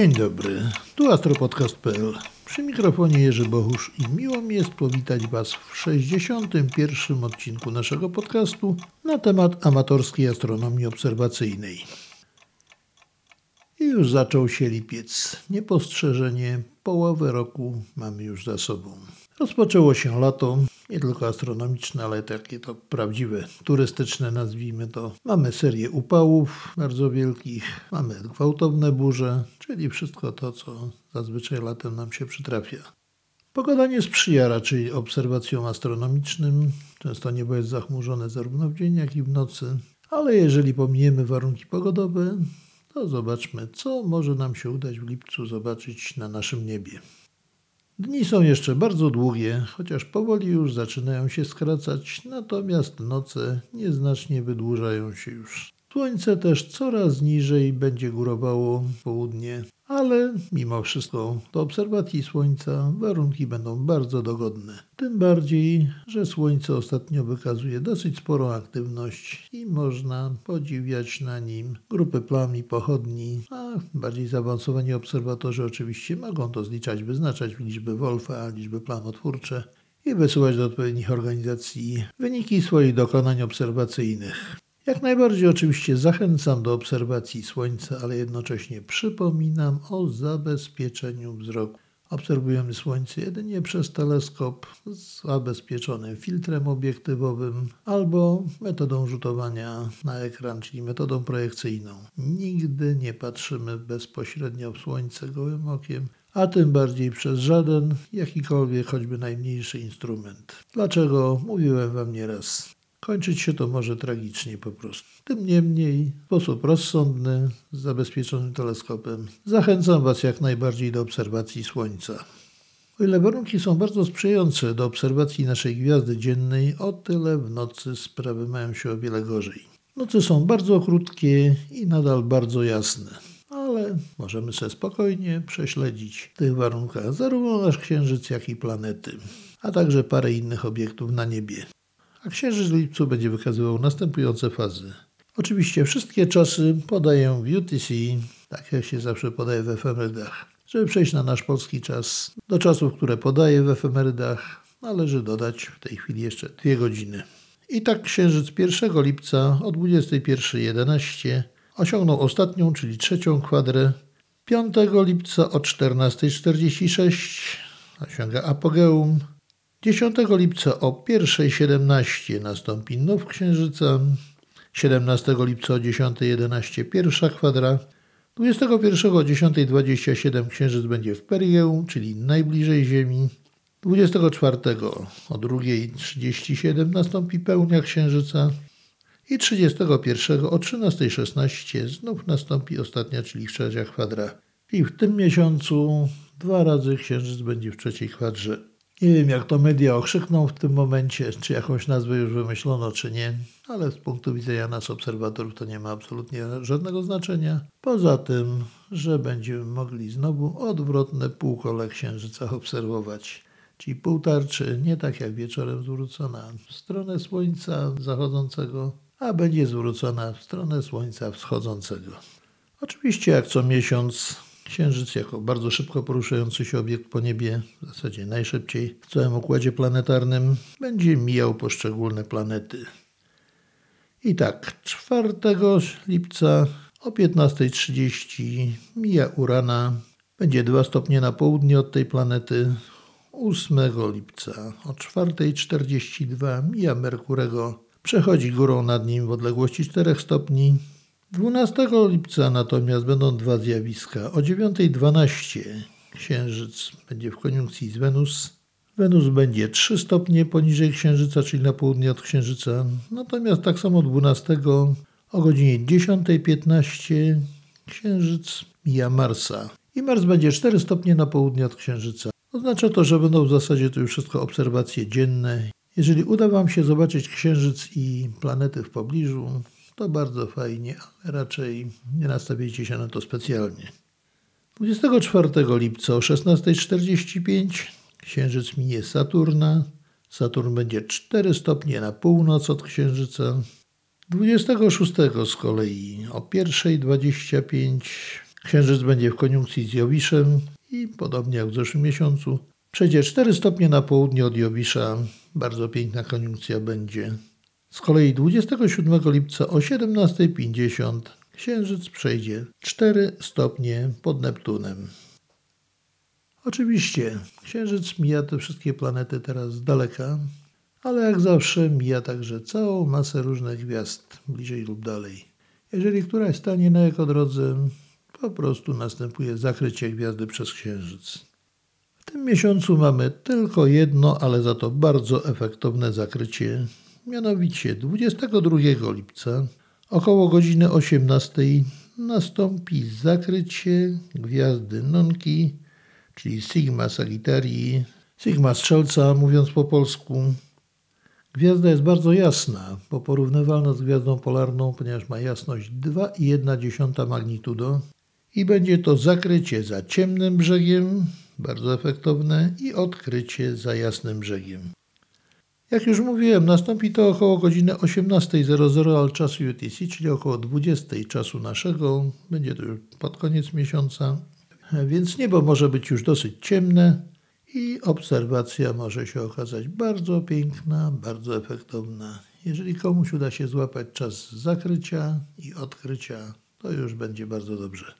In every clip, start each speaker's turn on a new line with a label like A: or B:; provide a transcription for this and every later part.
A: Dzień dobry, tu astropodcast.pl. Przy mikrofonie Jerzy Bohusz i miło mi jest powitać Was w 61. odcinku naszego podcastu na temat amatorskiej astronomii obserwacyjnej. I już zaczął się lipiec. Niepostrzeżenie połowę roku mamy już za sobą. Rozpoczęło się lato, nie tylko astronomiczne, ale takie to prawdziwe, turystyczne nazwijmy to. Mamy serię upałów bardzo wielkich, mamy gwałtowne burze, czyli wszystko to, co zazwyczaj latem nam się przytrafia. Pogoda nie sprzyja raczej obserwacjom astronomicznym. Często niebo jest zachmurzone zarówno w dzień, jak i w nocy. Ale jeżeli pominiemy warunki pogodowe, to zobaczmy, co może nam się udać w lipcu zobaczyć na naszym niebie. Dni są jeszcze bardzo długie, chociaż powoli już zaczynają się skracać, natomiast noce nieznacznie wydłużają się już. Słońce też coraz niżej będzie górowało południe, ale mimo wszystko do obserwacji Słońca warunki będą bardzo dogodne. Tym bardziej, że Słońce ostatnio wykazuje dosyć sporą aktywność i można podziwiać na nim grupy plam i pochodni, a bardziej zaawansowani obserwatorzy oczywiście mogą to zliczać, wyznaczać liczby Wolfa, liczby planotwórcze i wysyłać do odpowiednich organizacji wyniki swoich dokonań obserwacyjnych. Jak najbardziej oczywiście zachęcam do obserwacji Słońca, ale jednocześnie przypominam o zabezpieczeniu wzroku. Obserwujemy Słońce jedynie przez teleskop z zabezpieczonym filtrem obiektywowym albo metodą rzutowania na ekran, czyli metodą projekcyjną. Nigdy nie patrzymy bezpośrednio w Słońce gołym okiem, a tym bardziej przez żaden, jakikolwiek, choćby najmniejszy instrument. Dlaczego? Mówiłem Wam nieraz. Kończyć się to może tragicznie po prostu. Tym niemniej, w sposób rozsądny, z zabezpieczonym teleskopem, zachęcam Was jak najbardziej do obserwacji Słońca. O ile warunki są bardzo sprzyjające do obserwacji naszej gwiazdy dziennej, o tyle w nocy sprawy mają się o wiele gorzej. Noce są bardzo krótkie i nadal bardzo jasne, ale możemy sobie spokojnie prześledzić w tych warunkach zarówno nasz Księżyc, jak i planety, a także parę innych obiektów na niebie a księżyc w lipcu będzie wykazywał następujące fazy. Oczywiście wszystkie czasy podaję w UTC, tak jak się zawsze podaje w efemerydach. Żeby przejść na nasz polski czas, do czasów, które podaję w efemerydach, należy dodać w tej chwili jeszcze dwie godziny. I tak księżyc 1 lipca o 21.11 osiągnął ostatnią, czyli trzecią kwadrę. 5 lipca o 14.46 osiąga apogeum, 10 lipca o 1.17 nastąpi now księżyca, 17 lipca o 10.11 pierwsza kwadra, 21 o 10.27 księżyc będzie w Perigeu, czyli najbliżej Ziemi, 24 o 2.37 nastąpi pełnia księżyca i 31 o 13.16 znów nastąpi ostatnia, czyli trzecia kwadra. I w tym miesiącu dwa razy księżyc będzie w trzeciej kwadrze. Nie wiem, jak to media okrzykną w tym momencie, czy jakąś nazwę już wymyślono, czy nie, ale z punktu widzenia nas, obserwatorów, to nie ma absolutnie żadnego znaczenia. Poza tym, że będziemy mogli znowu odwrotne półkole księżyca obserwować. Czyli półtarczy nie tak jak wieczorem zwrócona w stronę słońca zachodzącego, a będzie zwrócona w stronę słońca wschodzącego. Oczywiście, jak co miesiąc Księżyc jako bardzo szybko poruszający się obiekt po niebie, w zasadzie najszybciej w całym układzie planetarnym, będzie mijał poszczególne planety. I tak, 4 lipca o 15.30 mija Urana, będzie 2 stopnie na południe od tej planety. 8 lipca o 4.42 mija Merkurego, przechodzi górą nad nim w odległości 4 stopni 12 lipca natomiast będą dwa zjawiska. O 9.12 Księżyc będzie w koniunkcji z Wenus. Wenus będzie 3 stopnie poniżej Księżyca, czyli na południe od Księżyca. Natomiast tak samo 12 o godzinie 10.15 Księżyc mija Marsa. I Mars będzie 4 stopnie na południe od Księżyca. Oznacza to, że będą w zasadzie to już wszystko obserwacje dzienne. Jeżeli uda Wam się zobaczyć Księżyc i planety w pobliżu, to bardzo fajnie, ale raczej nie nastawiajcie się na to specjalnie. 24 lipca o 16.45 Księżyc minie Saturna. Saturn będzie 4 stopnie na północ od Księżyca. 26 z kolei o 1.25 Księżyc będzie w koniunkcji z Jowiszem i podobnie jak w zeszłym miesiącu przejdzie 4 stopnie na południe od Jowisza. Bardzo piękna koniunkcja będzie. Z kolei 27 lipca o 17.50 Księżyc przejdzie 4 stopnie pod Neptunem. Oczywiście, Księżyc mija te wszystkie planety teraz z daleka, ale jak zawsze mija także całą masę różnych gwiazd, bliżej lub dalej. Jeżeli któraś stanie na jego drodze, po prostu następuje zakrycie gwiazdy przez Księżyc. W tym miesiącu mamy tylko jedno, ale za to bardzo efektowne zakrycie, mianowicie 22 lipca około godziny 18 nastąpi zakrycie gwiazdy Nonki czyli Sigma Sagittarii, Sigma Strzelca, mówiąc po polsku. Gwiazda jest bardzo jasna, bo porównywalna z gwiazdą polarną, ponieważ ma jasność 2,1 magnitudo i będzie to zakrycie za ciemnym brzegiem, bardzo efektowne, i odkrycie za jasnym brzegiem. Jak już mówiłem, nastąpi to około godziny 18.00 al czasu UTC, czyli około 20 czasu naszego. Będzie to już pod koniec miesiąca więc niebo może być już dosyć ciemne i obserwacja może się okazać bardzo piękna, bardzo efektowna. Jeżeli komuś uda się złapać czas zakrycia i odkrycia, to już będzie bardzo dobrze.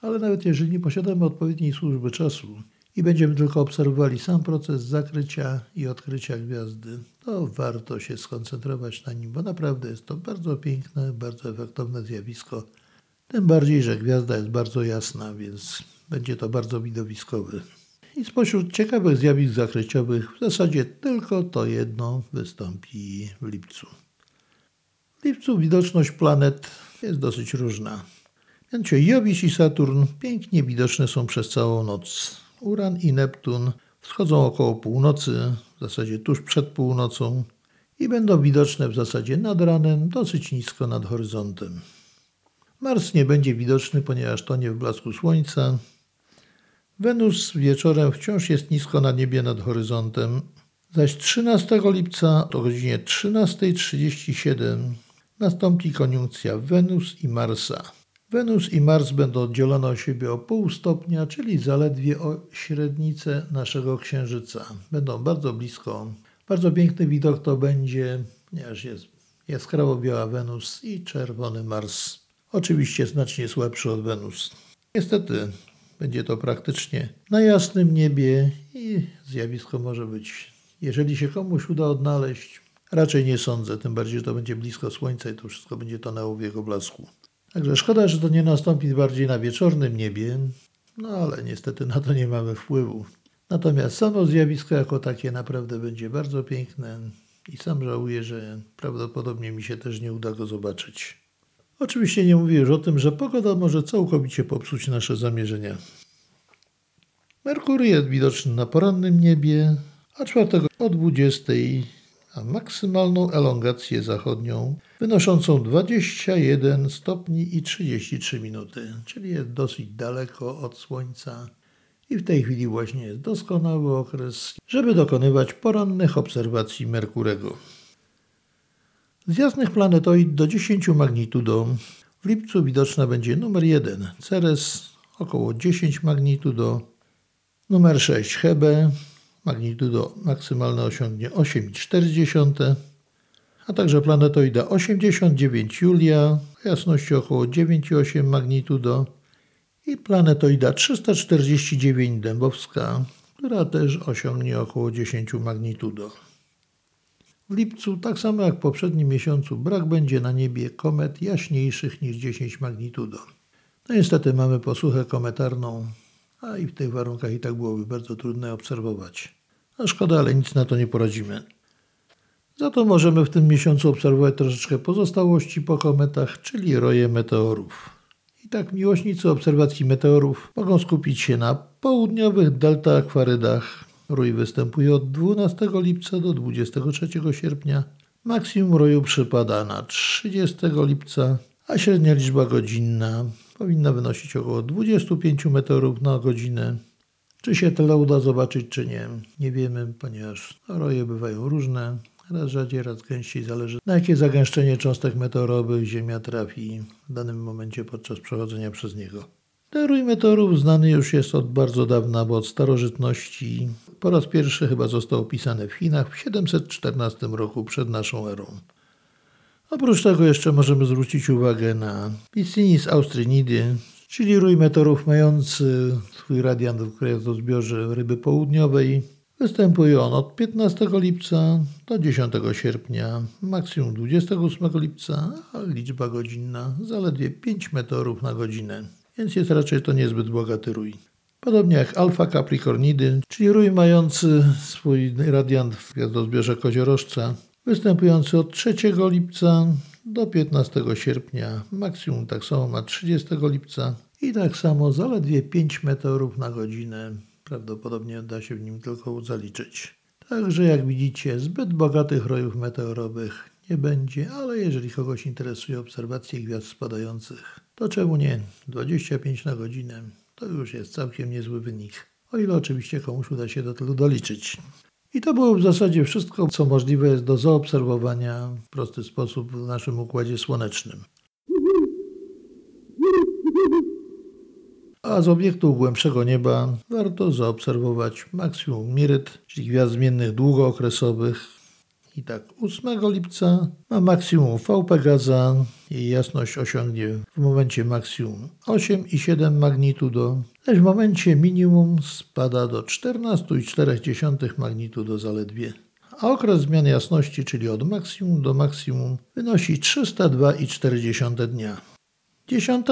A: Ale nawet jeżeli nie posiadamy odpowiedniej służby czasu i będziemy tylko obserwowali sam proces zakrycia i odkrycia gwiazdy, to warto się skoncentrować na nim, bo naprawdę jest to bardzo piękne, bardzo efektowne zjawisko tym bardziej, że gwiazda jest bardzo jasna, więc będzie to bardzo widowiskowy. I spośród ciekawych zjawisk zakryciowych w zasadzie tylko to jedno wystąpi w lipcu. W lipcu widoczność planet jest dosyć różna. Mianowicie Jowisz i Saturn pięknie widoczne są przez całą noc. Uran i Neptun wschodzą około północy, w zasadzie tuż przed północą i będą widoczne w zasadzie nad ranem, dosyć nisko nad horyzontem. Mars nie będzie widoczny, ponieważ tonie w blasku słońca. Wenus wieczorem wciąż jest nisko na niebie nad horyzontem, zaś 13 lipca o godzinie 13.37 nastąpi koniunkcja Wenus i Marsa. Wenus i Mars będą oddzielone od siebie o pół stopnia, czyli zaledwie o średnicę naszego Księżyca. Będą bardzo blisko. Bardzo piękny widok to będzie, ponieważ jest jaskrawo biała Wenus i czerwony Mars. Oczywiście znacznie słabszy od Wenus. Niestety będzie to praktycznie na jasnym niebie i zjawisko może być, jeżeli się komuś uda odnaleźć, raczej nie sądzę, tym bardziej, że to będzie blisko Słońca i to wszystko będzie tonęło w jego blasku. Także szkoda, że to nie nastąpi bardziej na wieczornym niebie, no ale niestety na to nie mamy wpływu. Natomiast samo zjawisko jako takie naprawdę będzie bardzo piękne i sam żałuję, że prawdopodobnie mi się też nie uda go zobaczyć. Oczywiście nie mówię już o tym, że pogoda może całkowicie popsuć nasze zamierzenia. Merkury jest widoczny na porannym niebie, a 4 o 20 a maksymalną elongację zachodnią wynoszącą 21 stopni i 33 minuty, czyli jest dosyć daleko od Słońca. I w tej chwili właśnie jest doskonały okres, żeby dokonywać porannych obserwacji Merkurego. Z jasnych planetoid do 10 magnitudo w lipcu widoczna będzie numer 1 Ceres około 10 magnitudo, numer 6 Hebe magnitudo maksymalne osiągnie 8,4, a także planetoida 89 Julia jasności około 9,8 magnitudo i planetoida 349 Dębowska, która też osiągnie około 10 magnitudo. W lipcu, tak samo jak w poprzednim miesiącu, brak będzie na niebie komet jaśniejszych niż 10 magnitudo. No niestety mamy posłuchę kometarną, a i w tych warunkach i tak byłoby bardzo trudne obserwować. No szkoda, ale nic na to nie poradzimy. Za to możemy w tym miesiącu obserwować troszeczkę pozostałości po kometach, czyli roje meteorów. I tak miłośnicy obserwacji meteorów mogą skupić się na południowych delta akwarydach, Rój występuje od 12 lipca do 23 sierpnia. Maksimum roju przypada na 30 lipca, a średnia liczba godzinna powinna wynosić około 25 meteorów na godzinę. Czy się tyle uda zobaczyć, czy nie, nie wiemy, ponieważ roje bywają różne, raz rzadziej, raz gęściej, zależy na jakie zagęszczenie cząstek meteorowych Ziemia trafi w danym momencie podczas przechodzenia przez niego. Ten rój meteorów znany już jest od bardzo dawna, bo od starożytności. Po raz pierwszy chyba został opisany w Chinach w 714 roku przed naszą erą. Oprócz tego jeszcze możemy zwrócić uwagę na Picinis austrinidy, czyli rój meteorów mający swój radiant w gwiazdozbiorze ryby południowej. Występuje on od 15 lipca do 10 sierpnia, maksimum 28 lipca, a liczba godzinna zaledwie 5 meteorów na godzinę, więc jest raczej to niezbyt bogaty rój. Podobnie jak Alfa Capricornidy, czyli rój mający swój radiant w gwiazdozbiorze koziorożca, występujący od 3 lipca do 15 sierpnia, maksimum tak samo ma 30 lipca i tak samo zaledwie 5 meteorów na godzinę. Prawdopodobnie da się w nim tylko zaliczyć. Także jak widzicie, zbyt bogatych rojów meteorowych nie będzie, ale jeżeli kogoś interesuje obserwacje gwiazd spadających, to czemu nie? 25 na godzinę to już jest całkiem niezły wynik. O ile oczywiście komuś uda się do tego doliczyć. I to było w zasadzie wszystko, co możliwe jest do zaobserwowania w prosty sposób w naszym układzie słonecznym. A z obiektów głębszego nieba warto zaobserwować maksimum Miryt, czyli gwiazd zmiennych długookresowych. I tak 8 lipca ma maksimum V Pegaza. Jej jasność osiągnie w momencie maksimum 8,7 magnitudo, lecz w momencie minimum spada do 14,4 magnitudo zaledwie. A okres zmian jasności, czyli od maksimum do maksimum, wynosi 302,4 dnia. 10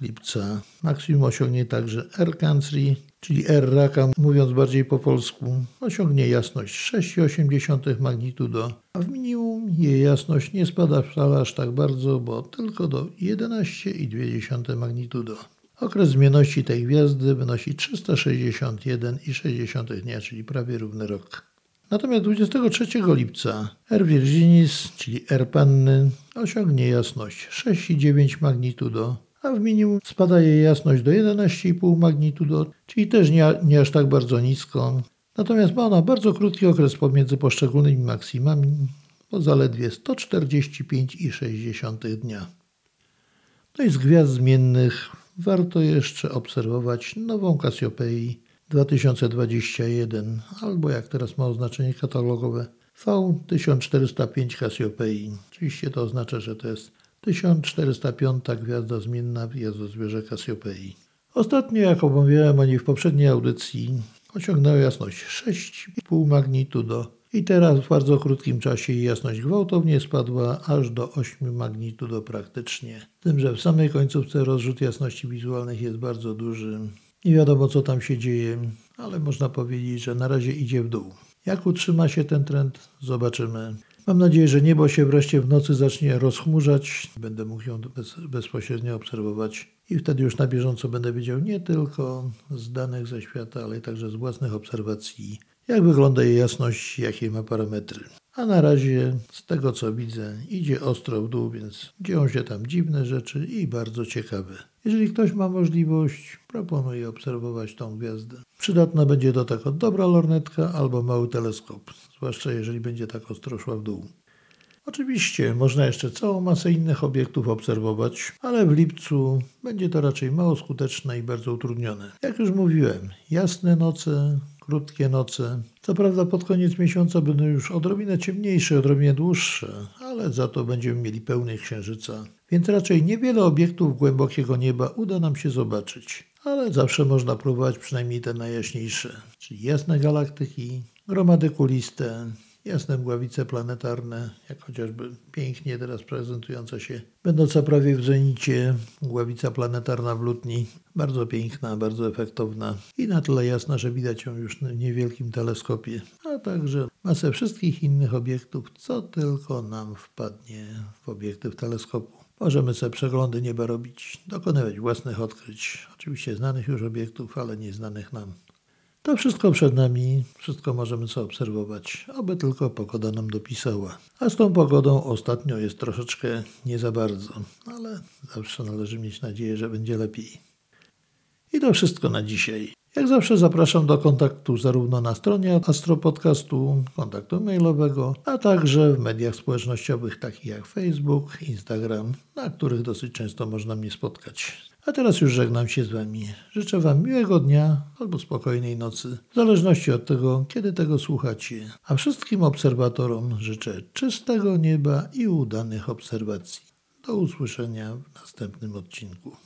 A: lipca maksimum osiągnie także R Country, czyli R Raka, mówiąc bardziej po polsku, osiągnie jasność 6,8 magnitudo, a w minimum jej jasność nie spada wcale aż tak bardzo, bo tylko do 11,2 magnitudo. Okres zmienności tej gwiazdy wynosi 361,6 dnia, czyli prawie równy rok. Natomiast 23 lipca R Virginis, czyli R Panny, osiągnie jasność 6,9 magnitudo, a w minimum spada jej jasność do 11,5 magnitudo, czyli też nie, nie aż tak bardzo nisko. Natomiast ma ona bardzo krótki okres pomiędzy poszczególnymi maksimami, bo zaledwie 145,6 dnia. No i z gwiazd zmiennych warto jeszcze obserwować nową Cassiopeii 2021, albo jak teraz ma oznaczenie katalogowe V1405 Cassiopeii. Oczywiście to oznacza, że to jest 1405 gwiazda zmienna w gwiazdozbiorze Cassiopeii. Ostatnio, jak omawiałem o niej w poprzedniej audycji, osiągnęła jasność 6,5 magnitudo i teraz w bardzo krótkim czasie jej jasność gwałtownie spadła aż do 8 magnitudo praktycznie. Tym, że w samej końcówce rozrzut jasności wizualnych jest bardzo duży. Nie wiadomo, co tam się dzieje, ale można powiedzieć, że na razie idzie w dół. Jak utrzyma się ten trend, zobaczymy. Mam nadzieję, że niebo się wreszcie w nocy zacznie rozchmurzać. Będę mógł ją bez, bezpośrednio obserwować i wtedy już na bieżąco będę wiedział nie tylko z danych ze świata, ale także z własnych obserwacji, jak wygląda jej jasność, jakie ma parametry. A na razie, z tego co widzę, idzie ostro w dół, więc dzieją się tam dziwne rzeczy i bardzo ciekawe. Jeżeli ktoś ma możliwość, proponuję obserwować tą gwiazdę. Przydatna będzie do tego dobra lornetka albo mały teleskop, zwłaszcza jeżeli będzie tak ostro szła w dół. Oczywiście można jeszcze całą masę innych obiektów obserwować, ale w lipcu będzie to raczej mało skuteczne i bardzo utrudnione. Jak już mówiłem, jasne noce, krótkie noce. Co prawda pod koniec miesiąca będą już odrobinę ciemniejsze, odrobinę dłuższe, ale za to będziemy mieli pełny księżyca. Więc raczej niewiele obiektów głębokiego nieba uda nam się zobaczyć. Ale zawsze można próbować przynajmniej te najjaśniejsze, czyli jasne galaktyki, gromady kuliste, jasne mgławice planetarne, jak chociażby pięknie teraz prezentująca się, będąca prawie w zenicie mgławica planetarna w Lutni. Bardzo piękna, bardzo efektowna i na tyle jasna, że widać ją już w niewielkim teleskopie, a także masę wszystkich innych obiektów, co tylko nam wpadnie w obiektyw teleskopu. Możemy sobie przeglądy nieba robić, dokonywać własnych odkryć, oczywiście znanych już obiektów, ale nieznanych nam. To wszystko przed nami, wszystko możemy sobie obserwować, aby tylko pogoda nam dopisała. A z tą pogodą ostatnio jest troszeczkę nie za bardzo, ale zawsze należy mieć nadzieję, że będzie lepiej. I to wszystko na dzisiaj. Jak zawsze zapraszam do kontaktu zarówno na stronie Astropodcastu, kontaktu mailowego, a także w mediach społecznościowych takich jak Facebook, Instagram, na których dosyć często można mnie spotkać. A teraz już żegnam się z Wami. Życzę Wam miłego dnia albo spokojnej nocy, w zależności od tego, kiedy tego słuchacie. A wszystkim obserwatorom życzę czystego nieba i udanych obserwacji. Do usłyszenia w następnym odcinku.